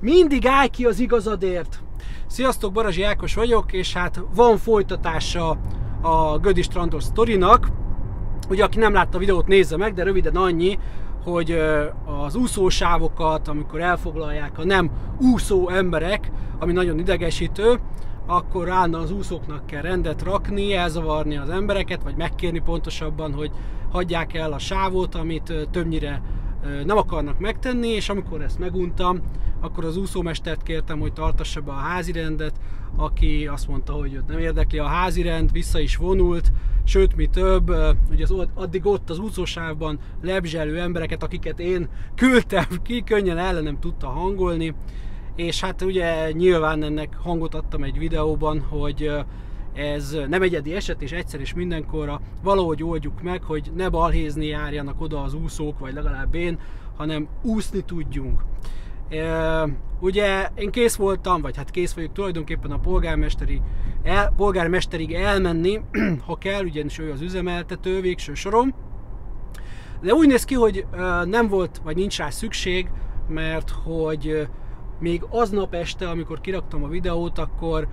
Mindig állj ki az igazadért! Sziasztok, Barazsi Ákos vagyok, és hát van folytatása a Gödi Strandos sztorinak. Ugye, aki nem látta a videót, nézze meg, de röviden annyi, hogy az úszósávokat, amikor elfoglalják a nem úszó emberek, ami nagyon idegesítő, akkor állna az úszóknak kell rendet rakni, elzavarni az embereket, vagy megkérni pontosabban, hogy hagyják el a sávot, amit többnyire nem akarnak megtenni, és amikor ezt meguntam, akkor az úszómestert kértem, hogy tartassa be a házi rendet, aki azt mondta, hogy őt nem érdekli. A házi rend, vissza is vonult, sőt, mi több, ugye az, addig ott az úszósávban lebzselő embereket, akiket én küldtem ki, könnyen ellenem tudta hangolni, és hát ugye nyilván ennek hangot adtam egy videóban, hogy ez nem egyedi eset, és egyszer és mindenkorra valahogy oldjuk meg, hogy ne balhézni járjanak oda az úszók, vagy legalább én, hanem úszni tudjunk. E, ugye én kész voltam, vagy hát kész vagyok tulajdonképpen a polgármesteri, el, polgármesterig elmenni, ha kell, ugyanis ő az üzemeltető végső sorom. De úgy néz ki, hogy nem volt, vagy nincs rá szükség, mert hogy még aznap este, amikor kiraktam a videót, akkor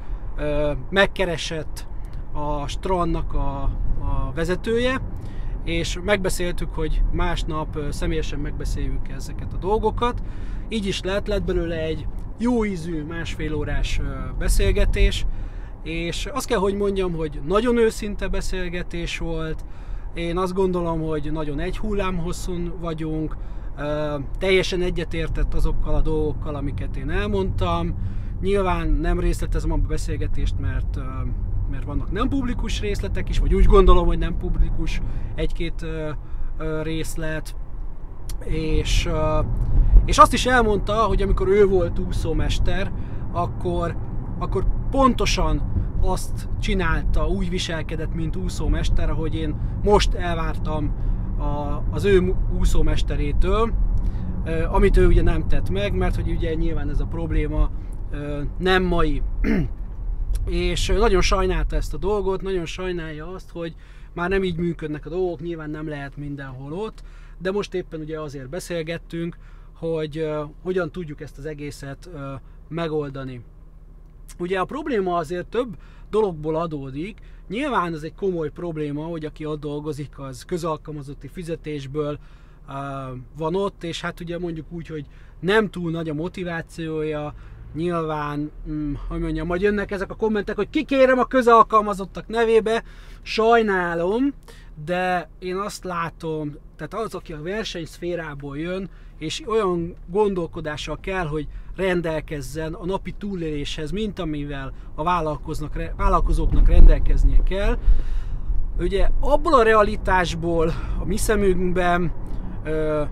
megkeresett a strandnak a, a vezetője, és megbeszéltük, hogy másnap személyesen megbeszéljük ezeket a dolgokat. Így is lett, lett belőle egy jó ízű másfél órás beszélgetés, és azt kell, hogy mondjam, hogy nagyon őszinte beszélgetés volt, én azt gondolom, hogy nagyon egy hullám hosszún vagyunk, teljesen egyetértett azokkal a dolgokkal, amiket én elmondtam, Nyilván nem részletezem a beszélgetést, mert, mert vannak nem publikus részletek is, vagy úgy gondolom, hogy nem publikus egy-két részlet. És, és azt is elmondta, hogy amikor ő volt úszómester, akkor, akkor pontosan azt csinálta, úgy viselkedett, mint úszómester, ahogy én most elvártam a, az ő úszómesterétől, amit ő ugye nem tett meg, mert hogy ugye nyilván ez a probléma nem mai. és nagyon sajnálta ezt a dolgot, nagyon sajnálja azt, hogy már nem így működnek a dolgok, nyilván nem lehet mindenhol ott, de most éppen ugye azért beszélgettünk, hogy hogyan tudjuk ezt az egészet megoldani. Ugye a probléma azért több dologból adódik. Nyilván ez egy komoly probléma, hogy aki ott dolgozik, az közalkalmazotti fizetésből van ott, és hát ugye mondjuk úgy, hogy nem túl nagy a motivációja, nyilván, hm, hogy mondjam, majd jönnek ezek a kommentek, hogy kikérem a közalkalmazottak nevébe, sajnálom, de én azt látom, tehát az, aki a versenyszférából jön, és olyan gondolkodással kell, hogy rendelkezzen a napi túléléshez, mint amivel a vállalkozóknak rendelkeznie kell. Ugye abból a realitásból a mi szemünkben ö,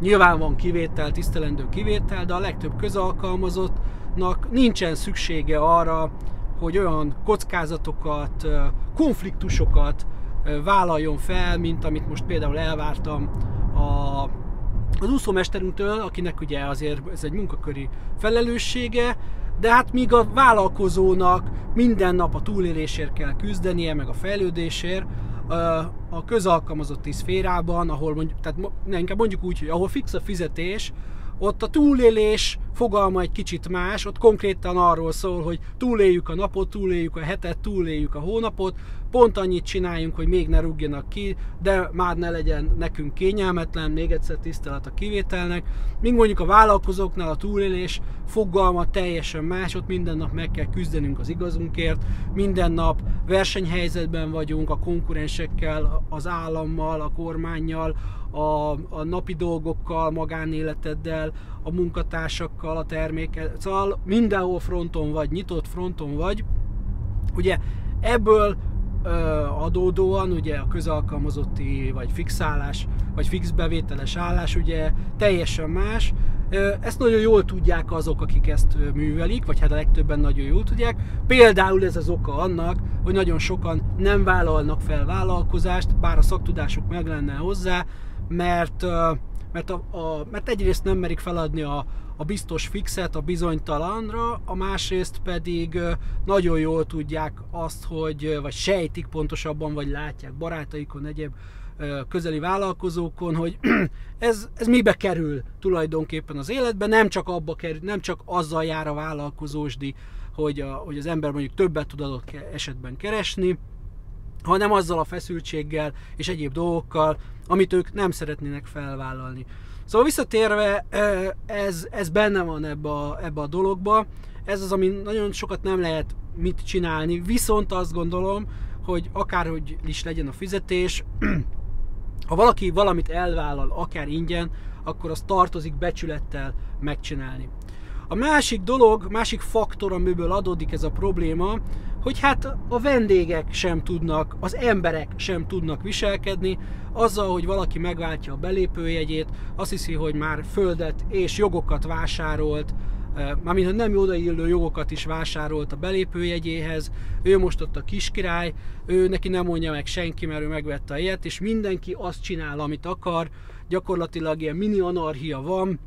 nyilván van kivétel, tisztelendő kivétel, de a legtöbb közalkalmazott nak nincsen szüksége arra, hogy olyan kockázatokat, konfliktusokat vállaljon fel, mint amit most például elvártam a, az úszómesterünktől, akinek ugye azért ez egy munkaköri felelőssége, de hát míg a vállalkozónak minden nap a túlélésért kell küzdenie, meg a fejlődésért, a közalkalmazotti szférában, ahol mondjuk, tehát inkább mondjuk úgy, hogy ahol fix a fizetés, ott a túlélés fogalma egy kicsit más, ott konkrétan arról szól, hogy túléljük a napot, túléljük a hetet, túléljük a hónapot, pont annyit csináljunk, hogy még ne rúgjanak ki, de már ne legyen nekünk kényelmetlen, még egyszer tisztelet a kivételnek. Míg mondjuk a vállalkozóknál a túlélés fogalma teljesen más, ott minden nap meg kell küzdenünk az igazunkért, minden nap versenyhelyzetben vagyunk a konkurensekkel, az állammal, a kormányjal, a, a napi dolgokkal, magánéleteddel, a munkatársakkal, a termékkel, szóval mindenhol fronton vagy, nyitott fronton vagy. Ugye ebből adódóan ugye a közalkalmazotti vagy fixálás, vagy fix bevételes állás ugye teljesen más. Ezt nagyon jól tudják azok, akik ezt művelik, vagy hát a legtöbben nagyon jól tudják. Például ez az oka annak, hogy nagyon sokan nem vállalnak fel vállalkozást, bár a szaktudásuk meg lenne hozzá, mert, mert, a, a, mert egyrészt nem merik feladni a, a biztos fixet a bizonytalanra, a másrészt pedig nagyon jól tudják azt, hogy, vagy sejtik pontosabban, vagy látják barátaikon, egyéb közeli vállalkozókon, hogy ez, ez mibe kerül tulajdonképpen az életben, nem csak abba kerül, nem csak azzal jár a vállalkozósdi, hogy, a, hogy az ember mondjuk többet tud adott esetben keresni, hanem azzal a feszültséggel és egyéb dolgokkal, amit ők nem szeretnének felvállalni. Szóval visszatérve, ez, ez benne van ebbe a, ebbe a dologba, ez az, ami nagyon sokat nem lehet mit csinálni, viszont azt gondolom, hogy akárhogy is legyen a fizetés, ha valaki valamit elvállal, akár ingyen, akkor az tartozik becsülettel megcsinálni. A másik dolog, másik faktor, amiből adódik ez a probléma, hogy hát a vendégek sem tudnak, az emberek sem tudnak viselkedni, azzal, hogy valaki megváltja a belépőjegyét, azt hiszi, hogy már földet és jogokat vásárolt, mármint nem odaillő jogokat is vásárolt a belépőjegyéhez, ő most ott a kiskirály, ő neki nem mondja meg senki, mert ő megvette a ilyet, és mindenki azt csinál, amit akar, gyakorlatilag ilyen mini anarchia van,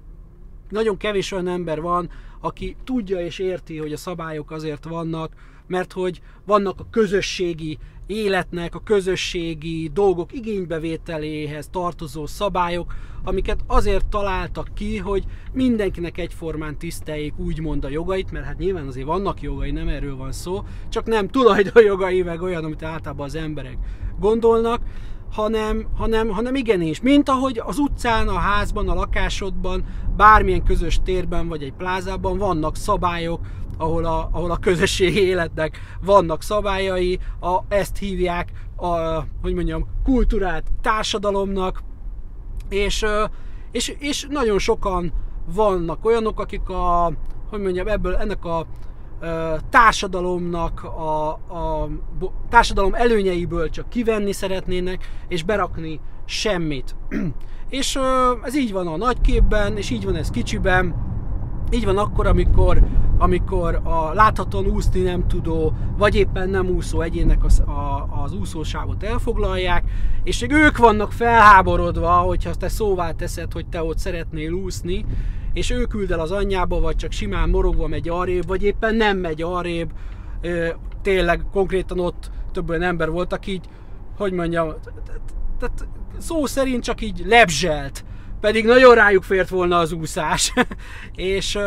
nagyon kevés olyan ember van, aki tudja és érti, hogy a szabályok azért vannak, mert hogy vannak a közösségi életnek, a közösségi dolgok igénybevételéhez tartozó szabályok, amiket azért találtak ki, hogy mindenkinek egyformán tiszteljék úgymond a jogait, mert hát nyilván azért vannak jogai, nem erről van szó, csak nem tulajdonjogai, meg olyan, amit általában az emberek gondolnak, hanem, hanem, hanem igenis, mint ahogy az utcán, a házban, a lakásodban, bármilyen közös térben vagy egy plázában vannak szabályok, ahol a, ahol a közösségi életnek vannak szabályai, a, ezt hívják a, hogy mondjam, kultúrát társadalomnak, és, és, és nagyon sokan vannak olyanok, akik a, hogy mondjam, ebből ennek a társadalomnak a, a társadalom előnyeiből csak kivenni szeretnének, és berakni semmit. és ez így van a nagyképben, és így van ez kicsiben, így van akkor, amikor, amikor a láthatóan úszni nem tudó, vagy éppen nem úszó egyének az, a, az úszósávot elfoglalják, és ők vannak felháborodva, hogyha te szóvá teszed, hogy te ott szeretnél úszni, és ő küld el az anyjába, vagy csak simán morogva megy arrébb, vagy éppen nem megy arrébb. Tényleg konkrétan ott több olyan ember volt, aki így, hogy mondjam, tehát szó szerint csak így lebzselt, pedig nagyon rájuk fért volna az úszás. és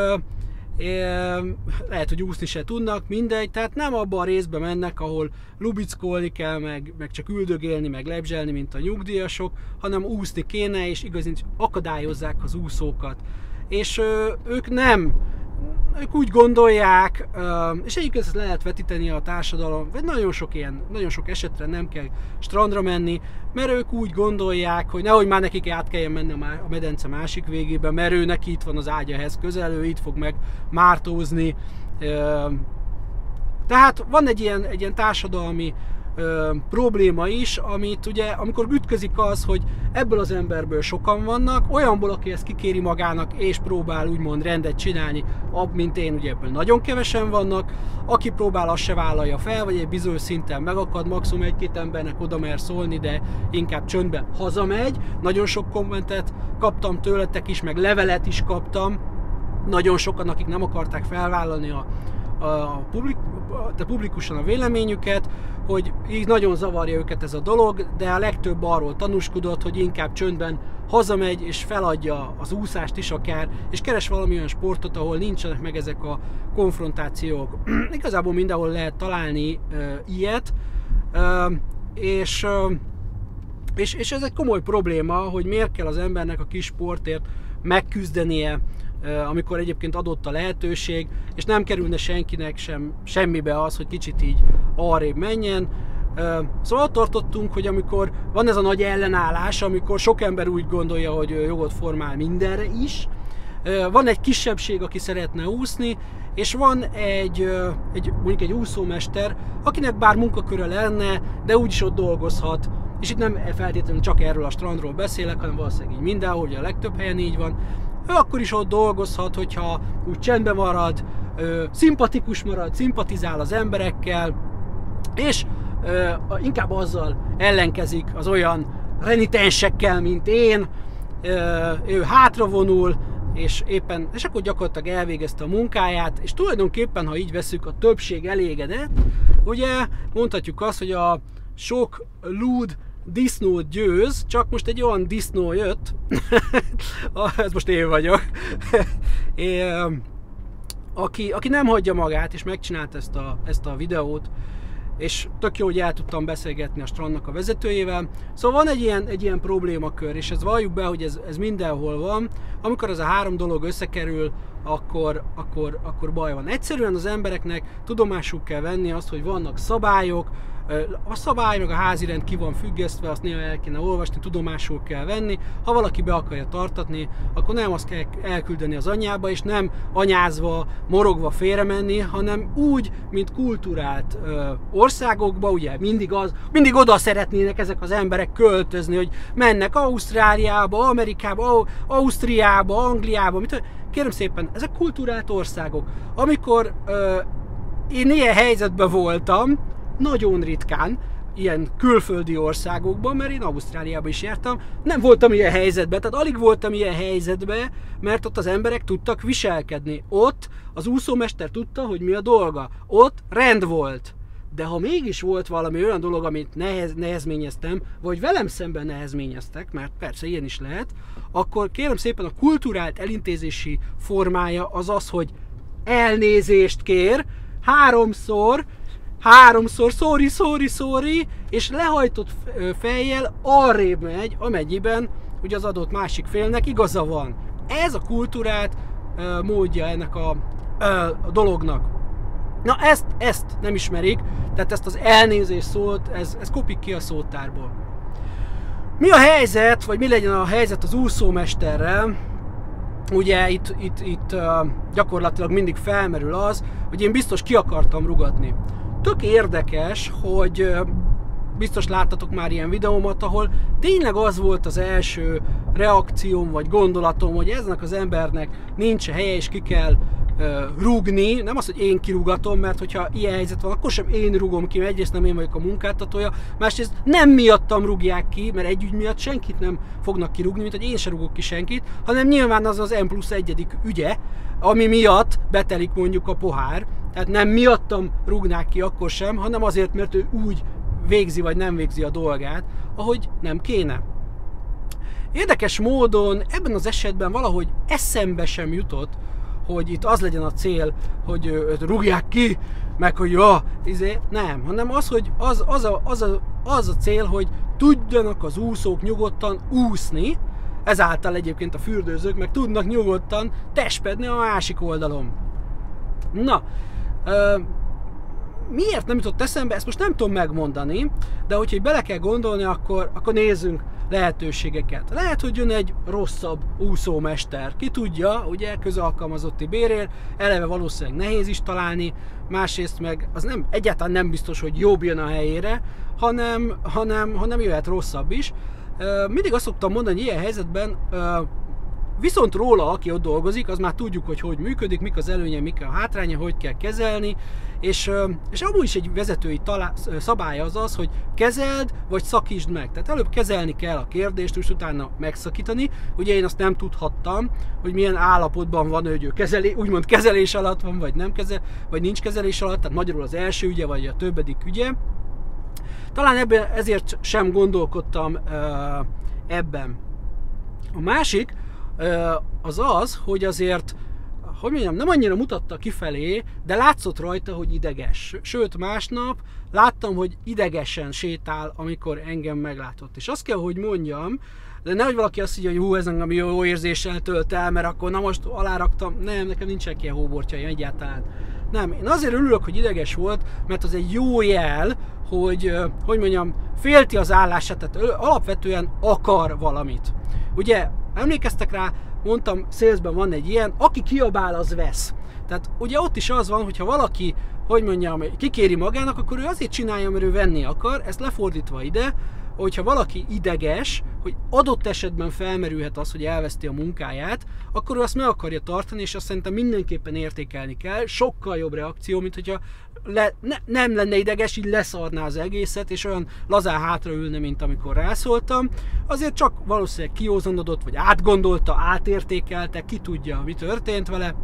lehet, hogy úszni se tudnak, mindegy, tehát nem abba a részbe mennek, ahol lubickolni kell, meg, meg csak üldögélni, meg lebzselni, mint a nyugdíjasok, hanem úszni kéne, és igazán akadályozzák az úszókat. És ők nem, ők úgy gondolják, és egyébként ezt lehet vetíteni a társadalom, vagy nagyon sok ilyen, nagyon sok esetre nem kell strandra menni, mert ők úgy gondolják, hogy nehogy már nekik át kelljen menni a medence másik végébe, mert ő neki itt van az ágyahez közel, ő itt fog meg mártózni. Tehát van egy ilyen, egy ilyen társadalmi ö, probléma is, amit ugye, amikor ütközik az, hogy ebből az emberből sokan vannak, olyanból, aki ezt kikéri magának, és próbál úgymond rendet csinálni, mint én, ugye ebből nagyon kevesen vannak, aki próbál, azt se vállalja fel, vagy egy bizonyos szinten megakad, maximum egy-két embernek oda mer szólni, de inkább csöndbe hazamegy. Nagyon sok kommentet kaptam tőletek is, meg levelet is kaptam, nagyon sokan, akik nem akarták felvállalni a, a, publik, de publikusan a véleményüket, hogy így nagyon zavarja őket ez a dolog, de a legtöbb arról tanúskodott, hogy inkább csöndben hazamegy és feladja az úszást is akár, és keres valami olyan sportot, ahol nincsenek meg ezek a konfrontációk. Igazából mindenhol lehet találni uh, ilyet, uh, és, uh, és, és ez egy komoly probléma, hogy miért kell az embernek a kis sportért megküzdenie, amikor egyébként adott a lehetőség, és nem kerülne senkinek sem semmibe az, hogy kicsit így arrébb menjen. Szóval ott tartottunk, hogy amikor van ez a nagy ellenállás, amikor sok ember úgy gondolja, hogy jogot formál mindenre is, van egy kisebbség, aki szeretne úszni, és van egy, egy mondjuk egy úszómester, akinek bár munkaköre lenne, de úgyis ott dolgozhat. És itt nem feltétlenül csak erről a strandról beszélek, hanem valószínűleg így mindenhol, hogy a legtöbb helyen így van ő akkor is ott dolgozhat, hogyha úgy csendben marad, ö, szimpatikus marad, szimpatizál az emberekkel, és ö, inkább azzal ellenkezik az olyan renitensekkel, mint én, ö, ő hátravonul, és éppen, és akkor gyakorlatilag elvégezte a munkáját, és tulajdonképpen, ha így veszük, a többség elégedett, ugye mondhatjuk azt, hogy a sok lúd disznót győz, csak most egy olyan disznó jött, ez most én vagyok, é, aki, aki nem hagyja magát, és megcsinált ezt a, ezt a videót, és tök jó, hogy el tudtam beszélgetni a strandnak a vezetőjével. Szóval van egy ilyen, egy ilyen problémakör, és ez valljuk be, hogy ez, ez mindenhol van. Amikor ez a három dolog összekerül, akkor, akkor, akkor baj van. Egyszerűen az embereknek tudomásuk kell venni azt, hogy vannak szabályok, a szabály meg a házirend ki van függesztve, azt néha el kéne olvasni, tudomásul kell venni. Ha valaki be akarja tartatni, akkor nem azt kell elküldeni az anyjába, és nem anyázva, morogva félre menni, hanem úgy, mint kulturált ö, országokba, ugye mindig, az, mindig oda szeretnének ezek az emberek költözni, hogy mennek Ausztráliába, Amerikába, Ausztriába, Angliába, mit, kérem szépen, ezek kulturált országok. Amikor ö, én ilyen helyzetben voltam, nagyon ritkán, ilyen külföldi országokban, mert én Ausztráliában is jártam, nem voltam ilyen helyzetben, tehát alig voltam ilyen helyzetben, mert ott az emberek tudtak viselkedni. Ott az úszómester tudta, hogy mi a dolga. Ott rend volt. De ha mégis volt valami olyan dolog, amit nehez, nehezményeztem, vagy velem szemben nehezményeztek, mert persze ilyen is lehet, akkor kérem szépen a kulturált elintézési formája az az, hogy elnézést kér, háromszor, háromszor sorry, sorry, sorry, és lehajtott fejjel arrébb megy, amennyiben ugye az adott másik félnek igaza van. Ez a kultúrát módja ennek a, a dolognak. Na ezt, ezt nem ismerik, tehát ezt az elnézés szót, ez, ez kopik ki a szótárból. Mi a helyzet, vagy mi legyen a helyzet az úszómesterrel? Ugye itt, itt, itt gyakorlatilag mindig felmerül az, hogy én biztos ki akartam rugatni. Tök érdekes, hogy biztos láttatok már ilyen videómat, ahol tényleg az volt az első reakcióm vagy gondolatom, hogy eznek az embernek nincs helye és ki kell rúgni, nem az, hogy én kirúgatom, mert hogyha ilyen helyzet van, akkor sem én rúgom ki, mert egyrészt nem én vagyok a munkáltatója, másrészt nem miattam rúgják ki, mert egy miatt senkit nem fognak kirúgni, mint hogy én sem rúgok ki senkit, hanem nyilván az az M plusz egyedik ügye, ami miatt betelik mondjuk a pohár, tehát nem miattam rúgnák ki akkor sem, hanem azért, mert ő úgy végzi vagy nem végzi a dolgát, ahogy nem kéne. Érdekes módon ebben az esetben valahogy eszembe sem jutott, hogy itt az legyen a cél, hogy őt rúgják ki, meg hogy jó, izé, nem, hanem az, hogy az, az, a, az, a, az a cél, hogy tudjanak az úszók nyugodtan úszni, ezáltal egyébként a fürdőzők meg tudnak nyugodtan testpedni a másik oldalon. Na, ö, miért nem jutott eszembe, ezt most nem tudom megmondani, de hogyha bele kell gondolni, akkor, akkor nézzünk lehetőségeket. Lehet, hogy jön egy rosszabb úszómester, ki tudja, ugye közalkalmazotti bérér, eleve valószínűleg nehéz is találni, másrészt meg az nem, egyáltalán nem biztos, hogy jobb jön a helyére, hanem, hanem, hanem jöhet rosszabb is. Mindig azt szoktam mondani, hogy ilyen helyzetben Viszont róla, aki ott dolgozik, az már tudjuk, hogy hogy működik, mik az előnye, mik a hátránya, hogy kell kezelni, és, és amúgy is egy vezetői talá, szabálya az az, hogy kezeld, vagy szakítsd meg. Tehát előbb kezelni kell a kérdést, és utána megszakítani. Ugye én azt nem tudhattam, hogy milyen állapotban van, hogy ő kezelé, úgymond kezelés alatt van, vagy nem kezel, vagy nincs kezelés alatt, tehát magyarul az első ügye, vagy a többedik ügye. Talán ebben ezért sem gondolkodtam ebben. A másik, az az, hogy azért hogy mondjam, nem annyira mutatta kifelé, de látszott rajta, hogy ideges. Sőt, másnap láttam, hogy idegesen sétál, amikor engem meglátott. És azt kell, hogy mondjam, de nehogy valaki azt mondja, hogy hú, ez engem jó érzéssel tölt el, mert akkor na most aláraktam. Nem, nekem nincsenek ilyen hóbortjaim egyáltalán. Nem, én azért örülök, hogy ideges volt, mert az egy jó jel, hogy, hogy mondjam, félti az állását, tehát alapvetően akar valamit. Ugye Emlékeztek rá, mondtam, szélzben van egy ilyen, aki kiabál, az vesz. Tehát ugye ott is az van, hogyha valaki, hogy mondjam, kikéri magának, akkor ő azért csinálja, mert ő venni akar, ezt lefordítva ide, hogyha valaki ideges, hogy adott esetben felmerülhet az, hogy elveszti a munkáját, akkor ő azt meg akarja tartani, és azt szerintem mindenképpen értékelni kell. Sokkal jobb reakció, mint hogyha le, ne, nem lenne ideges, így leszarná az egészet, és olyan lazán hátraülne, mint amikor rászóltam. Azért csak valószínűleg kiózanodott, vagy átgondolta, átértékelte, ki tudja, mi történt vele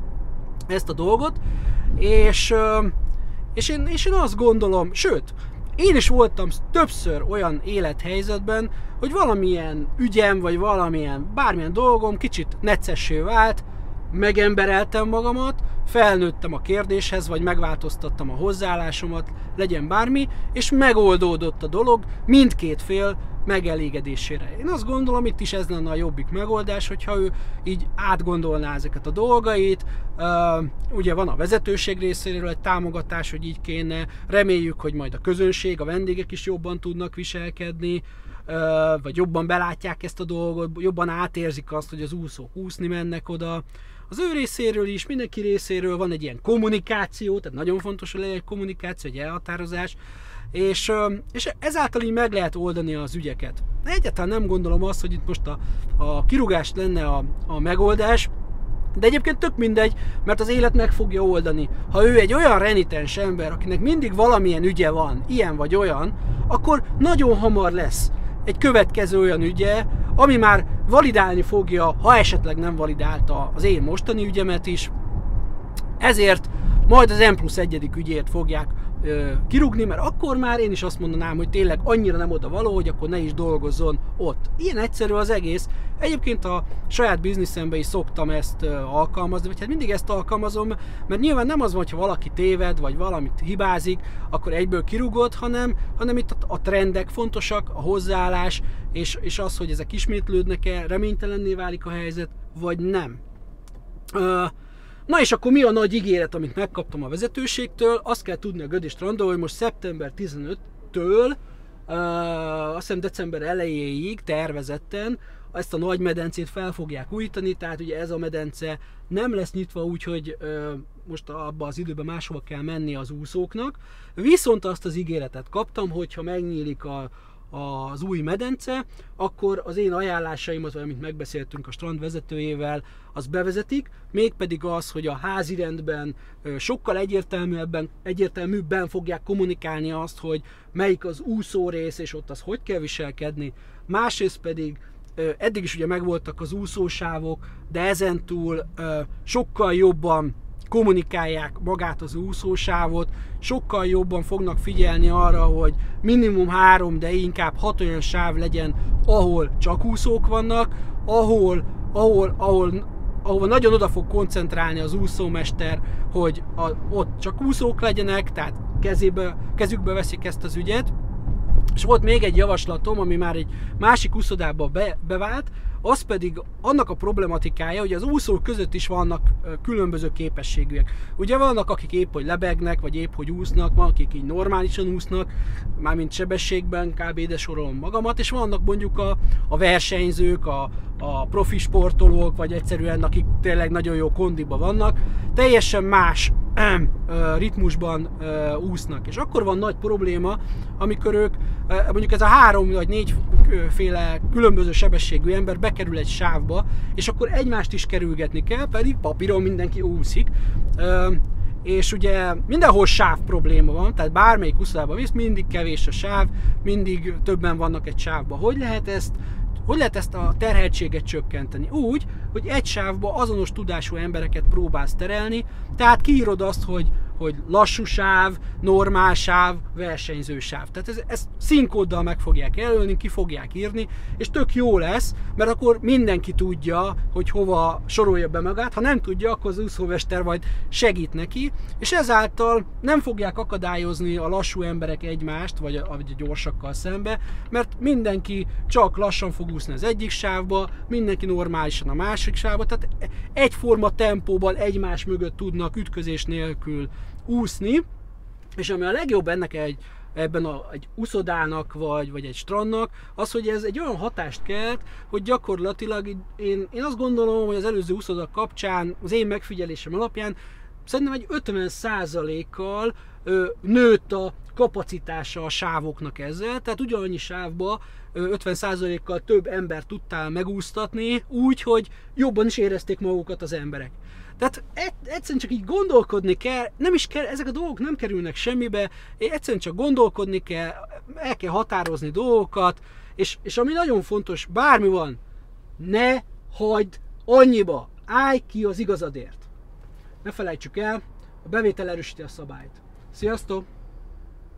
ezt a dolgot. És, és, én, és én azt gondolom, sőt, én is voltam többször olyan élethelyzetben, hogy valamilyen ügyem, vagy valamilyen bármilyen dolgom kicsit necessé vált, megembereltem magamat, felnőttem a kérdéshez, vagy megváltoztattam a hozzáállásomat, legyen bármi, és megoldódott a dolog mindkét fél megelégedésére. Én azt gondolom, itt is ez lenne a jobbik megoldás, hogyha ő így átgondolná ezeket a dolgait. Ugye van a vezetőség részéről egy támogatás, hogy így kéne. Reméljük, hogy majd a közönség, a vendégek is jobban tudnak viselkedni, vagy jobban belátják ezt a dolgot, jobban átérzik azt, hogy az úszók úszni mennek oda az ő részéről is, mindenki részéről van egy ilyen kommunikáció, tehát nagyon fontos, hogy legyen egy kommunikáció, egy elhatározás, és, és ezáltal így meg lehet oldani az ügyeket. Egyáltalán nem gondolom azt, hogy itt most a, a kirúgást lenne a, a megoldás, de egyébként tök mindegy, mert az élet meg fogja oldani. Ha ő egy olyan renitens ember, akinek mindig valamilyen ügye van, ilyen vagy olyan, akkor nagyon hamar lesz egy következő olyan ügye, ami már validálni fogja, ha esetleg nem validálta az én mostani ügyemet is. Ezért majd az M plusz egyedik ügyért fogják ö, kirúgni, mert akkor már én is azt mondanám, hogy tényleg annyira nem oda való, hogy akkor ne is dolgozzon ott. Ilyen egyszerű az egész. Egyébként a saját bizniszemben is szoktam ezt ö, alkalmazni, vagy hát mindig ezt alkalmazom, mert nyilván nem az van, hogyha valaki téved, vagy valamit hibázik, akkor egyből kirúgod, hanem, hanem itt a, a trendek fontosak, a hozzáállás, és, és az, hogy ezek ismétlődnek-e, reménytelenné válik a helyzet, vagy nem. Ö, Na és akkor mi a nagy ígéret, amit megkaptam a vezetőségtől? Azt kell tudni a Gödi Strandon, hogy most szeptember 15-től, uh, azt hiszem december elejéig tervezetten ezt a nagy medencét fel fogják újítani, tehát ugye ez a medence nem lesz nyitva úgy, hogy uh, most abba az időben máshova kell menni az úszóknak, viszont azt az ígéretet kaptam, hogyha megnyílik a, az új medence, akkor az én ajánlásaimat, vagy amit megbeszéltünk a strand vezetőjével, az bevezetik, mégpedig az, hogy a házi rendben sokkal egyértelműbben, egyértelműbben fogják kommunikálni azt, hogy melyik az úszó rész, és ott az hogy kell viselkedni. Másrészt pedig eddig is ugye megvoltak az úszósávok, de ezentúl sokkal jobban kommunikálják magát az úszósávot, sokkal jobban fognak figyelni arra, hogy minimum három, de inkább hat olyan sáv legyen, ahol csak úszók vannak, ahol, ahol, ahol, ahol nagyon oda fog koncentrálni az úszómester, hogy a, ott csak úszók legyenek, tehát kezébe, kezükbe veszik ezt az ügyet. És volt még egy javaslatom, ami már egy másik úszodába be, bevált, az pedig annak a problematikája, hogy az úszók között is vannak különböző képességűek. Ugye vannak, akik épp hogy lebegnek, vagy épp hogy úsznak, van, akik így normálisan úsznak, mármint sebességben, kb. ide sorolom magamat, és vannak mondjuk a, a versenyzők, a, a profi sportolók, vagy egyszerűen akik tényleg nagyon jó kondiba vannak, teljesen más ritmusban úsznak. És akkor van nagy probléma, amikor ők, mondjuk ez a három vagy négy féle különböző sebességű ember bekerül egy sávba, és akkor egymást is kerülgetni kell, pedig papíron mindenki úszik. És ugye mindenhol sáv probléma van, tehát bármelyik úszodában visz, mindig kevés a sáv, mindig többen vannak egy sávba. Hogy lehet ezt hogy lehet ezt a terheltséget csökkenteni? Úgy, hogy egy sávba azonos tudású embereket próbálsz terelni, tehát kiírod azt, hogy hogy lassú sáv, normál sáv, versenyző sáv. Tehát ez, ezt színkóddal meg fogják jelölni, ki fogják írni, és tök jó lesz, mert akkor mindenki tudja, hogy hova sorolja be magát. Ha nem tudja, akkor az úszómester majd segít neki, és ezáltal nem fogják akadályozni a lassú emberek egymást, vagy a, vagy a gyorsakkal szembe, mert mindenki csak lassan fog úszni az egyik sávba, mindenki normálisan a másik sávba, tehát egyforma tempóban egymás mögött tudnak ütközés nélkül úszni, és ami a legjobb ennek egy, ebben a, egy uszodának, vagy, vagy egy strandnak, az, hogy ez egy olyan hatást kelt, hogy gyakorlatilag én, én azt gondolom, hogy az előző uszodak kapcsán, az én megfigyelésem alapján, szerintem egy 50%-kal nőtt a kapacitása a sávoknak ezzel, tehát ugyanannyi sávba 50%-kal több ember tudtál megúsztatni, úgy, hogy jobban is érezték magukat az emberek. Tehát egyszerűen csak így gondolkodni kell, nem is kell, ezek a dolgok nem kerülnek semmibe, egyszerűen csak gondolkodni kell, el kell határozni dolgokat, és, és ami nagyon fontos, bármi van, ne hagyd annyiba, állj ki az igazadért. Ne felejtsük el, a bevétel erősíti a szabályt. Sziasztok!